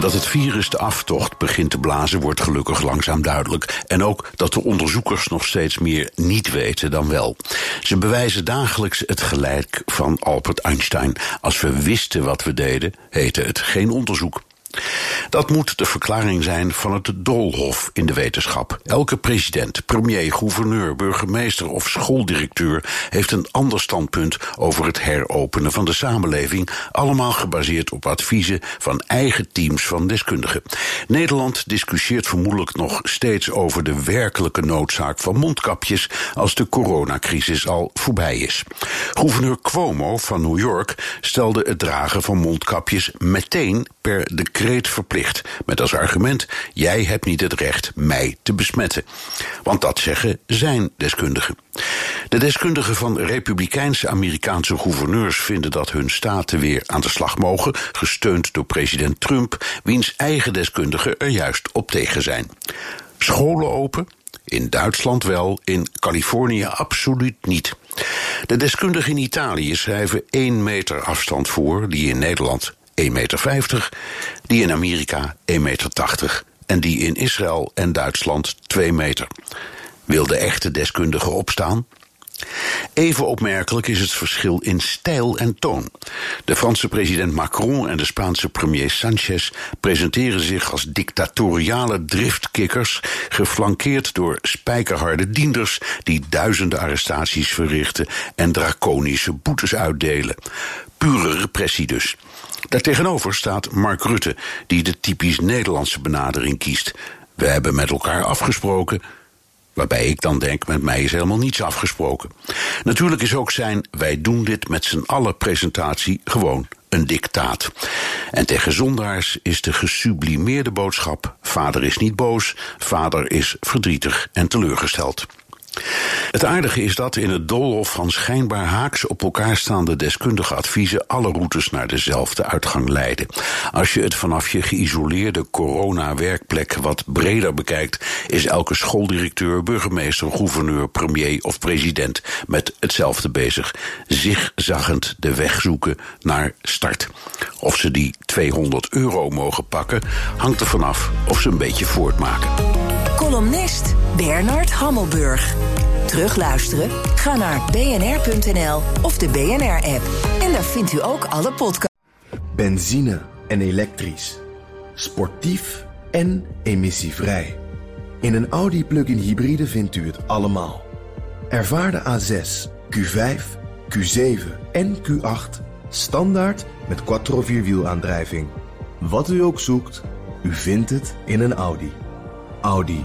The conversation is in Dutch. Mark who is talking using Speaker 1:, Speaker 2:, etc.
Speaker 1: Dat het virus de aftocht begint te blazen wordt gelukkig langzaam duidelijk. En ook dat de onderzoekers nog steeds meer niet weten dan wel. Ze bewijzen dagelijks het gelijk van Albert Einstein. Als we wisten wat we deden, heette het geen onderzoek. Dat moet de verklaring zijn van het doolhof in de wetenschap. Elke president, premier, gouverneur, burgemeester of schooldirecteur heeft een ander standpunt over het heropenen van de samenleving, allemaal gebaseerd op adviezen van eigen teams van deskundigen. Nederland discussieert vermoedelijk nog steeds over de werkelijke noodzaak van mondkapjes als de coronacrisis al voorbij is. Gouverneur Cuomo van New York stelde het dragen van mondkapjes meteen per decreet verplicht. Met als argument: jij hebt niet het recht mij te besmetten. Want dat zeggen zijn deskundigen. De deskundigen van republikeinse Amerikaanse gouverneurs vinden dat hun staten weer aan de slag mogen, gesteund door president Trump, wiens eigen deskundigen er juist op tegen zijn. Scholen open, in Duitsland wel, in Californië absoluut niet. De deskundigen in Italië schrijven 1 meter afstand voor, die in Nederland 1,50 meter, die in Amerika 1,80 meter en die in Israël en Duitsland 2 meter. Wil de echte deskundige opstaan? Even opmerkelijk is het verschil in stijl en toon. De Franse president Macron en de Spaanse premier Sanchez presenteren zich als dictatoriale driftkikkers, geflankeerd door spijkerharde dienders die duizenden arrestaties verrichten en draconische boetes uitdelen. Pure repressie dus. Daartegenover staat Mark Rutte, die de typisch Nederlandse benadering kiest. We hebben met elkaar afgesproken. Waarbij ik dan denk, met mij is helemaal niets afgesproken. Natuurlijk is ook zijn wij doen dit met z'n allen presentatie gewoon een dictaat. En tegen zondaars is de gesublimeerde boodschap: vader is niet boos, vader is verdrietig en teleurgesteld. Het aardige is dat in het doolhof van schijnbaar haaks op elkaar staande deskundige adviezen alle routes naar dezelfde uitgang leiden. Als je het vanaf je geïsoleerde corona-werkplek wat breder bekijkt, is elke schooldirecteur, burgemeester, gouverneur, premier of president met hetzelfde bezig. Zigzaggend de weg zoeken naar start. Of ze die 200 euro mogen pakken, hangt er vanaf of ze een beetje voortmaken.
Speaker 2: Columnist Bernard Hammelburg. Terugluisteren? Ga naar bnr.nl of de BNR-app. En daar vindt u ook alle podcasts.
Speaker 3: Benzine en elektrisch. Sportief en emissievrij. In een Audi plug-in hybride vindt u het allemaal. Ervaar de A6, Q5, Q7 en Q8 standaard met quattro vierwielaandrijving. Wat u ook zoekt, u vindt het in een Audi. Audi.